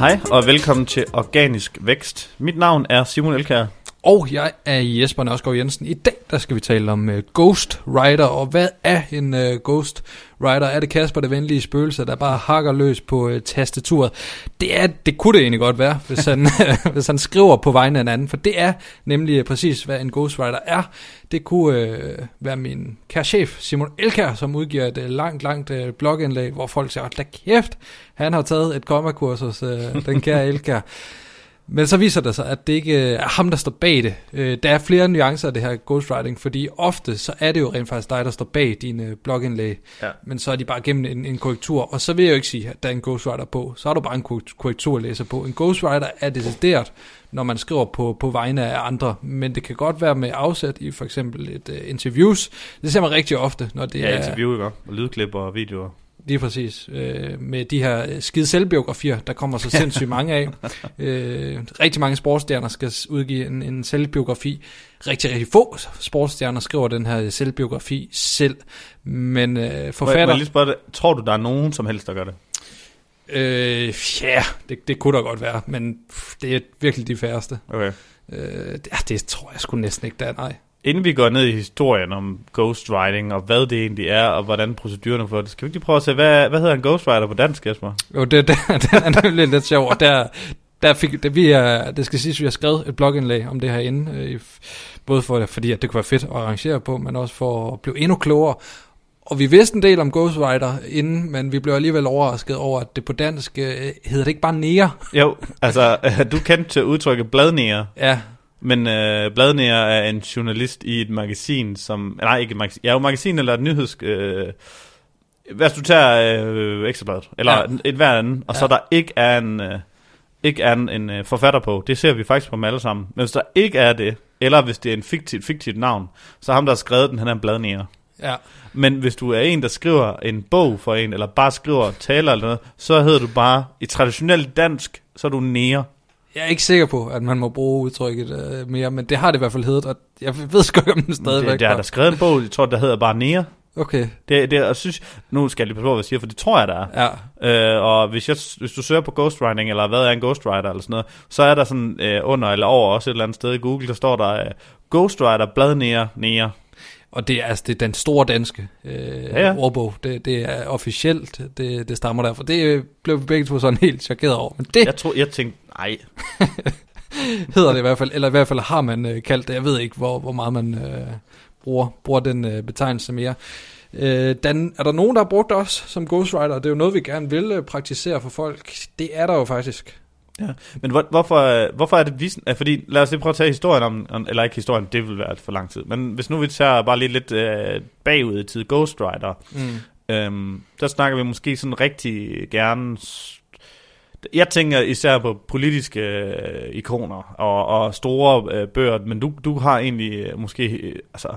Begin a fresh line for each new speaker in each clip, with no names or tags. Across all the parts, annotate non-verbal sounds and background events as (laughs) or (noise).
Hej og velkommen til Organisk Vækst. Mit navn er Simon Elkær.
Og jeg er Jesper Nørskov Jensen. I dag der skal vi tale om uh, Ghost Rider, og hvad er en uh, Ghost Rider? Er det Kasper, det venlige spøgelse, der bare hakker løs på uh, tastaturet? Det, er, det kunne det egentlig godt være, hvis han, (laughs) hvis han skriver på vegne af en anden, for det er nemlig uh, præcis, hvad en Ghost Rider er. Det kunne uh, være min kære chef, Simon Elkær, som udgiver et uh, langt, langt uh, blogindlæg, hvor folk siger, da kæft, han har taget et kommakurs hos uh, den kære Elkær. Men så viser det sig, at det ikke er ham, der står bag det. Øh, der er flere nuancer af det her ghostwriting, fordi ofte så er det jo rent faktisk dig, der står bag dine blogindlæg, ja. men så er de bare gennem en, en korrektur. Og så vil jeg jo ikke sige, at der er en ghostwriter på. Så har du bare en korrektur at læse på. En ghostwriter er decideret, når man skriver på, på vegne af andre, men det kan godt være med afsæt i for eksempel et uh, interviews. Det ser man rigtig ofte, når det
ja,
er...
Ja, interview, ikke? Og lydklip og videoer.
Lige præcis. Øh, med de her skide selvbiografier, der kommer så (laughs) sindssygt mange af. Øh, rigtig mange sportsstjerner skal udgive en, en selvbiografi. Rigtig, rigtig få sportsstjerner skriver den her selvbiografi selv. Men øh, forfatter... Må
jeg lige spørge dig, tror du, der er nogen som helst, der gør det?
Øh, ja, det, det kunne da godt være, men det er virkelig de færreste.
Okay.
Øh, det, det tror jeg sgu næsten ikke, der er, nej.
Inden vi går ned i historien om ghostwriting, og hvad det egentlig er, og hvordan procedurerne for det, skal vi ikke lige prøve at se, hvad, hvad hedder en ghostwriter på dansk, Jesper?
Jo, det, (laughs) det, det er nemlig lidt sjovt, og der, der fik, det, vi er, det skal siges, at vi har skrevet et blogindlæg om det her inde, øh, både for, fordi at det kunne være fedt at arrangere på, men også for at blive endnu klogere. Og vi vidste en del om Ghostwriter inden, men vi blev alligevel overrasket over, at det på dansk øh, hedder det ikke bare nære.
Jo, altså (laughs) du kendte til udtrykket bladnære.
Ja,
men øh, Bladnære er en journalist i et magasin, som... Nej, ikke et magasin. Ja, jo magasin eller et nyheds... Øh, hvis du tager øh, Ekstrabladet, eller ja. et hver anden, og ja. så der ikke er en... Øh, ikke er en, en øh, forfatter på. Det ser vi faktisk på dem alle sammen. Men hvis der ikke er det, eller hvis det er en fiktivt, fiktivt navn, så ham, der har skrevet den, han er en bladnære.
Ja.
Men hvis du er en, der skriver en bog for en, eller bare skriver taler eller noget, så hedder du bare, i traditionelt dansk, så er du nære.
Jeg er ikke sikker på, at man må bruge udtrykket øh, mere, men det har det i hvert fald heddet, og jeg ved sgu ikke, om den stadigvæk
det, det er der skrevet en bog, jeg tror, der hedder bare Nea.
Okay.
Det, det, jeg synes, nu skal jeg lige passe på, hvad jeg siger, for det tror jeg, der
er.
Ja. Øh, og hvis, jeg, hvis du søger på ghostwriting, eller hvad er en ghostwriter, eller sådan noget, så er der sådan øh, under eller over også et eller andet sted i Google, der står der øh, ghostwriter, blad Nea, Nea.
Og det er altså det er den store danske øh, ja, ja. ordbog. Det, det er officielt, det, det stammer derfor. Det øh, blev vi begge to sådan helt chokeret over. Men det,
jeg, tror, jeg tænkte, nej. (laughs)
hedder det i hvert fald, eller i hvert fald har man øh, kaldt det. Jeg ved ikke, hvor, hvor meget man øh, bruger, bruger den øh, betegnelse mere. Øh, den, er der nogen, der har brugt os som ghostwriter? Det er jo noget, vi gerne vil øh, praktisere for folk. Det er der jo faktisk.
Ja. Men hvor, hvorfor, hvorfor er det vi... Fordi lad os lige prøve at tage historien om... Eller ikke historien, det vil være for lang tid. Men hvis nu vi tager bare lige lidt øh, bagud i tid, Ghostwriter. Mm. Øhm, der snakker vi måske sådan rigtig gerne... Jeg tænker især på politiske øh, ikoner og, og store øh, bøger, men du, du har egentlig øh, måske... Øh, altså,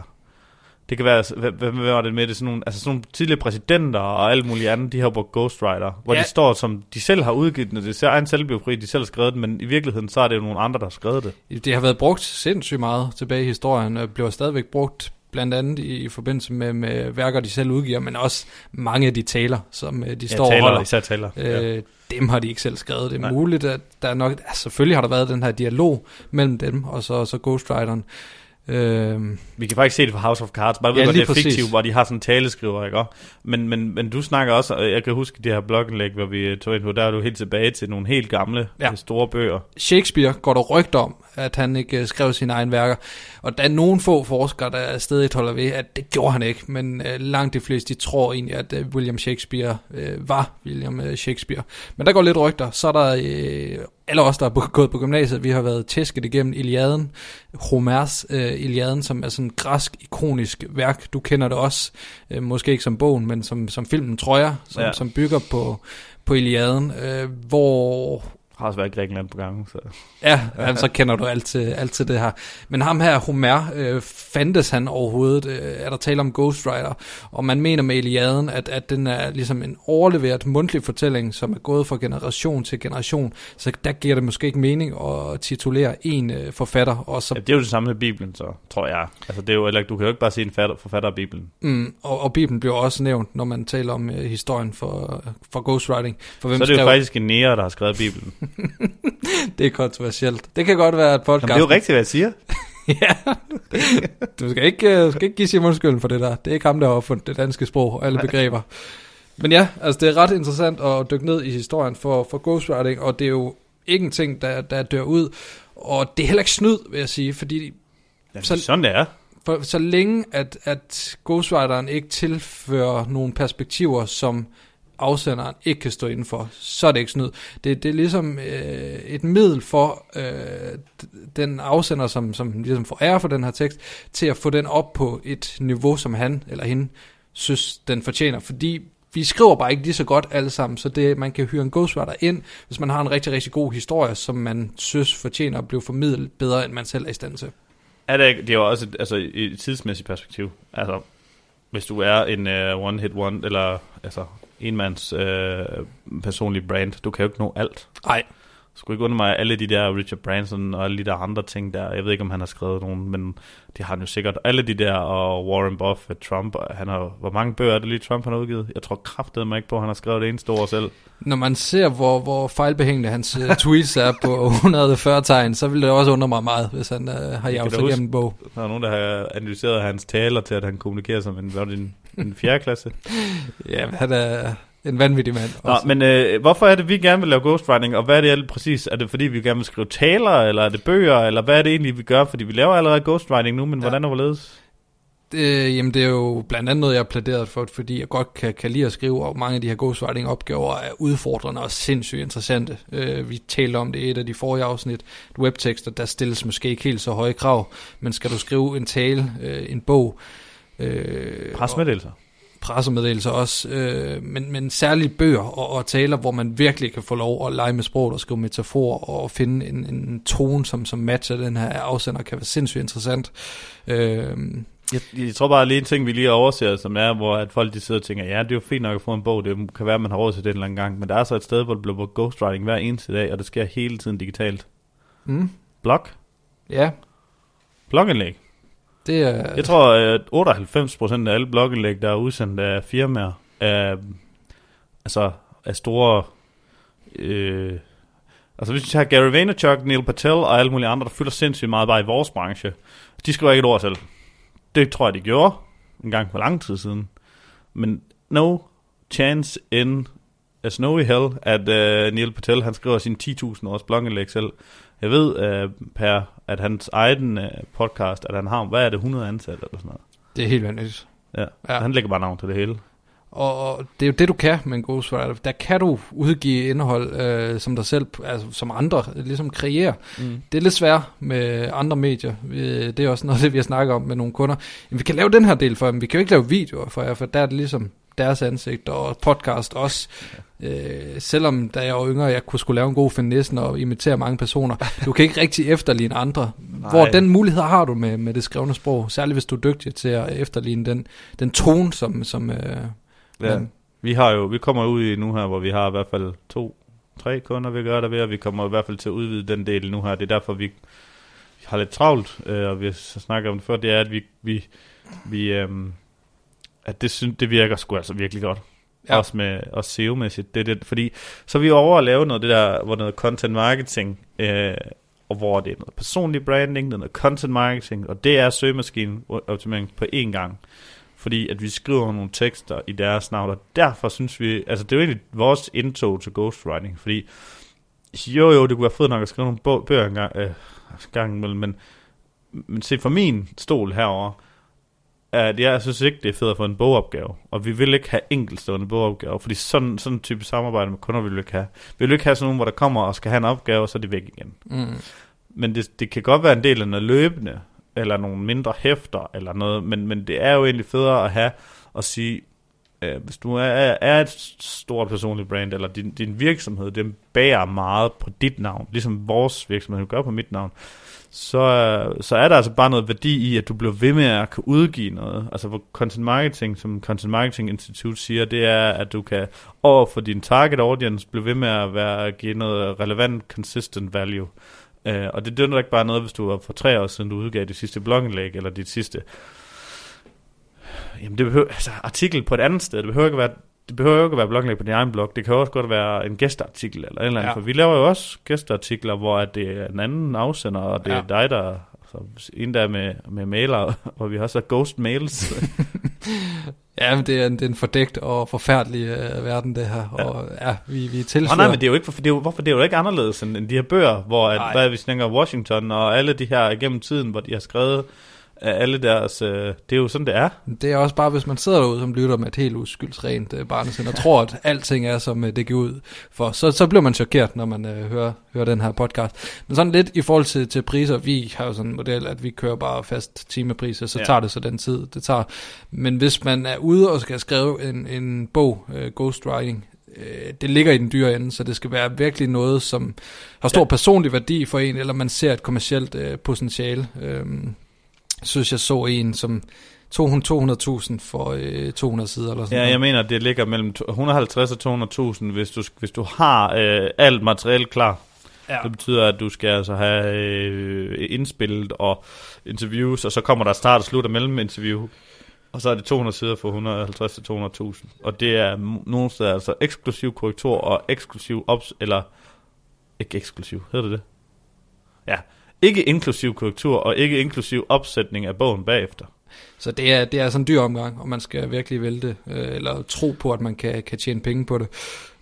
det kan være, hvad, hvad var det med det, sådan nogle, altså sådan nogle tidligere præsidenter og alt muligt andet, de har brugt Ghostwriter, hvor ja. de står som, de selv har udgivet den, det er en selvbiografi, de selv har skrevet den, men i virkeligheden, så er det jo nogle andre, der har skrevet det.
Det har været brugt sindssygt meget tilbage i historien, og bliver stadigvæk brugt blandt andet i, i forbindelse med, med værker, de selv udgiver, men også mange af de taler, som øh, de står
taler,
og holder.
især taler.
Øh, ja. Dem har de ikke selv skrevet. Det er Nej. muligt, at der er nok... Altså, selvfølgelig har der været den her dialog mellem dem og så, så Ghostwriteren.
Øhm, vi kan faktisk se det på House of Cards, bare ja, ved, det er fiktivt, hvor de har sådan en taleskriver, ikke? Men, men, men du snakker også, og jeg kan huske det her blogindlæg, hvor vi tog ind på, der er du helt tilbage til nogle helt gamle, ja. store bøger.
Shakespeare går der rygt om, at han ikke uh, skrev sine egne værker, og der er nogle få forskere, der stadig holder ved, at det gjorde han ikke, men uh, langt de fleste, de tror egentlig, at uh, William Shakespeare uh, var William uh, Shakespeare. Men der går lidt rygter, så er der uh, alle os, der er gået på gymnasiet, vi har været tæsket igennem Iliaden, Homers uh, Iliaden, som er sådan en græsk, ikonisk værk. Du kender det også, uh, måske ikke som bogen, men som, som filmen, tror jeg, som, ja. som bygger på, på Iliaden, uh, hvor
har også været i Grækenland på gangen. Så.
Ja, jamen, så kender du alt til, alt til det her. Men ham her, Homer, øh, fandtes han overhovedet? Øh, er der tale om Ghostwriter? Og man mener med Iliaden, at, at den er ligesom en overleveret mundtlig fortælling, som er gået fra generation til generation. Så der giver det måske ikke mening at titulere en øh, forfatter. Og så...
Ja, det er jo det samme med Bibelen, så tror jeg. Altså, det er jo, eller, du kan jo ikke bare sige en forfatter, forfatter af Bibelen.
Mm, og, og Bibelen bliver også nævnt, når man taler om øh, historien for, for ghostwriting. For
hvem så er det skrev... jo faktisk en nære, der har skrevet Bibelen. (laughs)
det er kontroversielt. Det kan godt være et podcast.
Jamen, det er jo rigtigt, hvad jeg siger. (laughs)
ja. Du skal ikke, øh, skal ikke give Simon skylden for det der. Det er ikke ham, der har opfundet det danske sprog og alle begreber. Men ja, altså det er ret interessant at dykke ned i historien for, for ghostwriting, og det er jo ikke en ting, der, der dør ud. Og det er heller ikke snyd, vil jeg sige, fordi...
Jamen, så, sådan det er.
For, så længe, at, at ghostwriteren ikke tilfører nogle perspektiver, som afsenderen ikke kan stå indenfor, så er det ikke snyd. Det, det er ligesom øh, et middel for øh, den afsender, som, som ligesom får ære for den her tekst, til at få den op på et niveau, som han eller hende synes, den fortjener. Fordi vi skriver bare ikke lige så godt alle sammen, så det, man kan hyre en ghostwriter ind, hvis man har en rigtig, rigtig god historie, som man synes fortjener at blive formidlet bedre, end man selv er i stand til.
Er det, det er jo også et, altså, et tidsmæssigt perspektiv. Altså, hvis du er en uh, one-hit one, eller altså, enmands øh, personlige brand, du kan jo ikke nå alt.
Nej
skulle ikke undre mig alle de der Richard Branson og alle de der andre ting der. Jeg ved ikke, om han har skrevet nogen, men det har han jo sikkert. Alle de der, og Warren Buffett, Trump, han har, hvor mange bøger er det lige Trump han har udgivet? Jeg tror kraftedeme mig ikke på, at han har skrevet det eneste ord selv.
Når man ser, hvor, hvor fejlbehængende hans uh, tweets er på 140 tegn, så vil det også undre mig meget, hvis han uh, har jaget sig gennem en bog.
Der er nogen, der har analyseret hans taler til, at han kommunikerer som en, en, en fjerde klasse. (laughs)
ja, han er en vanvittig mand.
Nå, men øh, hvorfor er det, vi gerne vil lave ghostwriting, og hvad er det alt præcis? Er det fordi, vi gerne vil skrive taler, eller er det bøger, eller hvad er det egentlig, vi gør? Fordi vi laver allerede ghostwriting nu, men ja. hvordan er hvorledes?
Det, jamen det er jo blandt andet noget, jeg har plæderet for, fordi jeg godt kan, kan lide at skrive, og mange af de her ghostwriting-opgaver er udfordrende og sindssygt interessante. Uh, vi talte om det i et af de forrige afsnit. Webtekster, der stilles måske ikke helt så høje krav, men skal du skrive en tale, uh, en bog...
Uh, Presmeddelelser?
Pressemeddelelser også, øh, men, men særligt bøger og, og taler, hvor man virkelig kan få lov at lege med sproget og skrive metafor og finde en, en tone, som, som matcher den her afsender, kan være sindssygt interessant. Øh,
jeg, jeg tror bare lige en ting, vi lige overser, som er, hvor at folk de sidder og tænker, ja, det er jo fint nok at få en bog, det kan være, at man har råd til det en eller anden gang, men der er så et sted, hvor det bliver ghostwriting hver eneste dag, og det sker hele tiden digitalt.
Mm.
Blog?
Ja.
Blogindlæg?
Det er...
Jeg tror, øh, at 98% af alle blogindlæg, der er udsendt af firmaer, er, altså, er store... Øh, altså hvis vi tager Gary Vaynerchuk, Neil Patel og alle mulige andre, der fylder sindssygt meget bare i vores branche, de skriver ikke et ord selv. Det tror jeg, de gjorde en gang for lang tid siden. Men no chance in a snowy hell, at uh, Neil Patel han skriver sin 10.000 års blogindlæg selv. Jeg ved, uh, Per, at hans egen uh, podcast, at han har, hvad er det, 100 ansatte eller sådan noget?
Det er helt vanvittigt.
Ja, ja. han lægger bare navn til det hele.
Og, det er jo det, du kan med en ghostwriter. Der kan du udgive indhold, øh, som dig selv, altså som andre ligesom kreerer. Mm. Det er lidt svært med andre medier. Det er også noget det, vi har snakket om med nogle kunder. Men vi kan lave den her del for dem. Vi kan jo ikke lave videoer for jer, for der er det ligesom deres ansigt, og podcast også. Øh, selvom da jeg var yngre, jeg kunne skulle lave en god finesse og imitere mange personer. Du kan ikke rigtig efterligne andre. Nej. Hvor den mulighed har du med, med det skrevne sprog, særligt hvis du er dygtig til at efterligne den, den tone, som... som øh,
ja. Men, vi har jo, vi kommer ud i nu her, hvor vi har i hvert fald to, tre kunder, vi gør der ved, og vi kommer i hvert fald til at udvide den del nu her. Det er derfor, vi har lidt travlt, øh, og vi har snakket om det før, det er, at vi, vi, vi øh, at det, synes, det virker sgu altså virkelig godt. Ja. Også med også SEO-mæssigt. Det, det, fordi så er vi over at lave noget det der, hvor noget content marketing, øh, og hvor det er noget personlig branding, det er noget content marketing, og det er søgemaskinen optimering på én gang. Fordi at vi skriver nogle tekster i deres navn, og derfor synes vi, altså det er jo egentlig vores indtog til ghostwriting, fordi jo jo, det kunne være fedt nok at skrive nogle bøger en gang, øh, gang imellem, men, men se for min stol herover at jeg synes ikke, det er fedt at få en bogopgave. Og vi vil ikke have enkeltstående bogopgaver, fordi sådan, sådan en type samarbejde med kunder vil vi ikke have. Vi vil ikke have sådan nogen, hvor der kommer og skal have en opgave, og så er det væk igen.
Mm.
Men det, det kan godt være en del af noget løbende, eller nogle mindre hæfter, eller noget, men, men det er jo egentlig federe at have, at sige, øh, hvis du er, er et stort personligt brand, eller din, din virksomhed, den bærer meget på dit navn, ligesom vores virksomhed gør på mit navn, så, så er der altså bare noget værdi i, at du bliver ved med at kunne udgive noget. Altså hvor content marketing, som Content Marketing Institute siger, det er, at du kan over for din target audience blive ved med at være, give noget relevant, consistent value. Uh, og det dønder ikke bare noget, hvis du var for tre år siden, du udgav dit sidste blogindlæg, eller dit sidste Jamen det behøver, altså artikel på et andet sted, det behøver ikke være det behøver jo ikke at være blogindlæg på din egen blog. Det kan også godt være en gæsteartikel eller et eller andet.
Ja.
For vi laver jo også gæsteartikler, hvor at det er en anden afsender, og det ja. Er dig, der... Så en der med, med mailer, (laughs) hvor vi har ghost mails. (laughs)
Ja, men det er en, det er en fordækt og forfærdelig øh, verden, det her.
Ja.
Og ja, vi, vi
Nå,
tilslører.
nej, men det er jo ikke, for, det er jo, hvorfor det er jo ikke anderledes end, end de her bøger, hvor at,
Nej.
hvad, vi snakker Washington og alle de her igennem tiden, hvor de har skrevet af alle deres... Øh, det er jo sådan, det er.
Det er også bare, hvis man sidder derude som lytter med et helt uskyldsrent øh, barnesind, og tror, at alting er, som øh, det går ud for, så, så bliver man chokeret, når man øh, hører, hører den her podcast. Men sådan lidt i forhold til, til priser, vi har jo sådan en model, at vi kører bare fast timepriser, så
Ja.
tager det så den tid, det tager. Men hvis man er ude og skal skrive en, en bog, øh, ghostwriting, øh, det ligger i den dyre ende, så det skal være virkelig noget, som har stor
ja.
personlig værdi for en, eller man ser et kommercielt øh, potentiale. Øh, synes jeg så en, som 200.000 for øh, 200 sider eller sådan
Ja,
noget.
jeg mener, det ligger mellem to- 150 og 200.000, hvis du, hvis du har øh, alt materiale klar.
ja.
Det betyder, at du skal altså have øh, indspillet og interviews, og så kommer der start og slut og melleminterview. Og så er det 200 sider for 150 til 200.000. Og det er nogle steder altså eksklusiv korrektur og eksklusiv ops... Eller ikke eksklusiv, hedder det det? Ja, ikke inklusiv korrektur og ikke inklusiv opsætning af bogen bagefter.
Så det er, det er sådan en dyr omgang, og man skal virkelig vælte, øh, eller tro på, at man kan, kan tjene penge på det.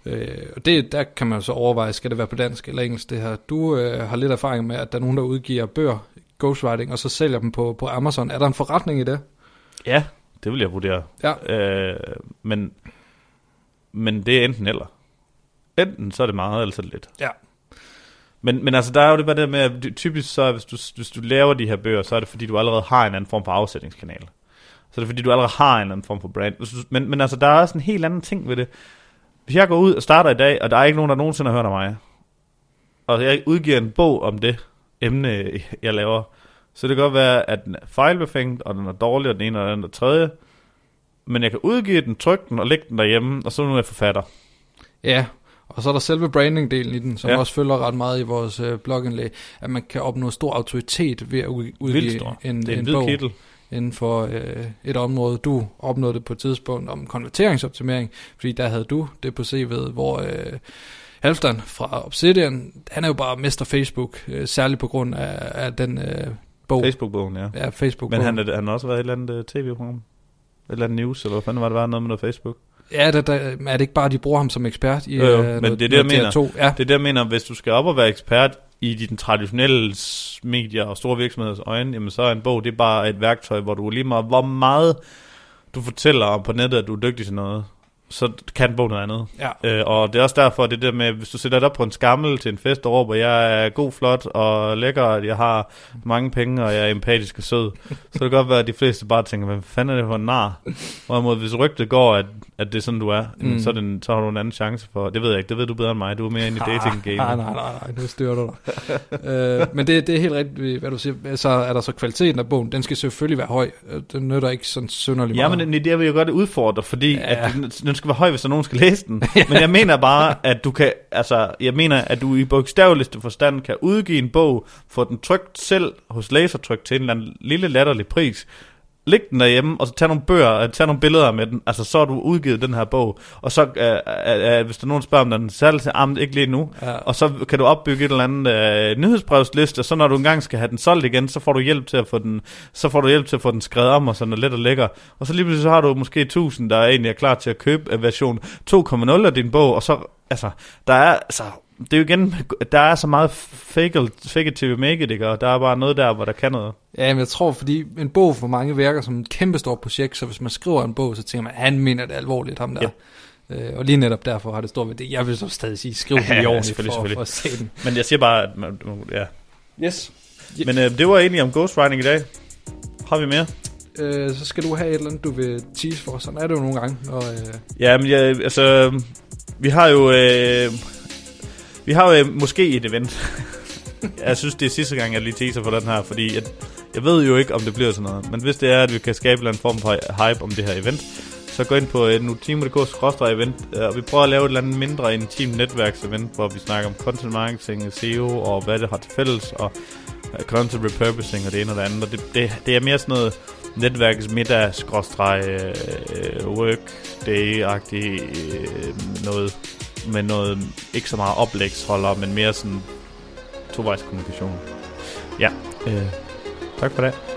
Øh, og det, der kan man så overveje, skal det være på dansk eller engelsk det her. Du øh, har lidt erfaring med, at der er nogen, der udgiver bøger, ghostwriting, og så sælger dem på, på Amazon. Er der en forretning i det?
Ja, det vil jeg vurdere.
Ja.
Øh, men, men det er enten eller. Enten så er det meget, eller så er det lidt.
Ja.
Men, men altså, der er jo det bare det med, at typisk så, hvis du, hvis du laver de her bøger, så er det fordi, du allerede har en anden form for afsætningskanal. Så er det fordi, du allerede har en eller anden form for brand. Men, men altså, der er også en helt anden ting ved det. Hvis jeg går ud og starter i dag, og der er ikke nogen, der nogensinde har hørt om mig, og jeg udgiver en bog om det emne, jeg laver, så det kan godt være, at den er fejlbefængt, og den er dårlig, og den ene og den anden og tredje. Men jeg kan udgive den, trykke den og lægge den derhjemme, og så nu er jeg forfatter.
Ja, og så er der selve branding-delen i den, som
Ja.
også følger ret meget i vores øh, blogindlæg, at man kan opnå stor autoritet ved at udgive en,
Det er en,
en bog.
kittel.
inden for øh, et område. Du opnåede det på et tidspunkt om konverteringsoptimering, fordi der havde du det på CV'et, hvor øh, Halfdan fra Obsidian, han er jo bare mester Facebook, øh, særligt på grund af, af den øh, bog.
Facebook-bogen, ja.
Ja, Facebook.
Men han, er, han har også været i et eller andet øh, tv-program. Et eller andet news, eller hvad fanden var det, var noget med noget Facebook?
Ja, der, der, er det ikke bare, at de bruger ham som ekspert i
Jo, jo,
øh,
men
noget,
det er det, jeg
DR2? Ja,
Det er det, jeg mener, hvis du skal op og være ekspert i de traditionelle medier og store virksomheders øjne, jamen så er en bog, det er bare et værktøj, hvor du lige meget, hvor meget du fortæller om på nettet, at du er dygtig til noget, så kan bog noget andet.
ja.
Øh, og det er også derfor, det der med, hvis du sætter dig op på en skammel til en fest og råber, jeg er god, flot og lækker, at jeg har mange penge, og jeg er empatisk og sød, så kan det godt være, at de fleste bare tænker, hvad fanden er det for en nar? Hvorimod, hvis rygtet går, at, at det er sådan, du er, mm. Så, er det en, så har du en anden chance for, det ved jeg ikke, det ved du bedre end mig, du er mere inde i dating game.
Nej, nej, nej, nej, nu styrer du dig. øh, men det, det er helt rigtigt, hvad du siger. Så er der så kvaliteten af bogen, den skal selvfølgelig være høj. Øh, Den nytter ikke sådan synderligt
Ja,
meget.
men det, det vil jeg godt udfordre, fordi
Ja.
ja. at den, den skal være høj, hvis der er nogen skal læse den. (laughs) Men jeg mener bare, at du kan, altså, jeg mener, at du i bogstaveligste forstand kan udgive en bog, få den trykt selv hos lasertryk til en eller anden lille latterlig pris, læg den derhjemme, og så tag nogle bøger, øh, tag nogle billeder med den, altså så har du udgivet den her bog, og så, øh, øh, hvis der er nogen spørger om den, det til, "Ah, men ikke lige nu,
Ja.
og så kan du opbygge et eller andet øh, nyhedsbrevsliste, og så når du engang skal have den solgt igen, så får du hjælp til at få den, så får du hjælp til at få den skrevet om, og sådan er let og lækker. Og så lige pludselig så har du måske 1000, der egentlig er klar til at købe øh, version 2.0 af din bog, og så, altså, der er, altså, det er jo igen, der er så meget fake, fake it till you make it, ikke? og der er bare noget der, hvor der kan noget.
Ja, men jeg tror, fordi en bog for mange virker som et kæmpestort projekt, så hvis man skriver en bog, så tænker man, han mener det alvorligt, ham der. Ja. Øh, og lige netop derfor har det stor værdi. Jeg vil så stadig sige, skriv (laughs) det
Ja,
i
ja,
ordentligt
selvfølgelig,
for,
selvfølgelig.
for at se den.
Men jeg siger bare, at man, ja.
Yes.
Men øh, det var egentlig om ghostwriting i dag. Har vi mere?
Øh, så skal du have et eller andet, du vil tease for. Sådan er det jo nogle gange. Og, øh,
Ja, men jeg, altså, vi har jo, øh, vi har jo øh, måske et event. (laughs) jeg synes, det er sidste gang, jeg lige teaser for den her, fordi jeg, jeg ved jo ikke, om det bliver sådan noget. Men hvis det er, at vi kan skabe en form for hype om det her event, så gå ind på øh, nutimo.dk-event, øh, og vi prøver at lave et eller andet mindre intimt netværksevent, hvor vi snakker om content marketing, SEO, og hvad det har til fælles, og øh, content repurposing og det ene og det andet. Og det, det, det er mere sådan noget netværkets middag skråstreg øh, øh workday-agtig øh, noget med noget, ikke så meget oplægsholder, men mere sådan tovejskommunikation. Ja, øh, tak for det.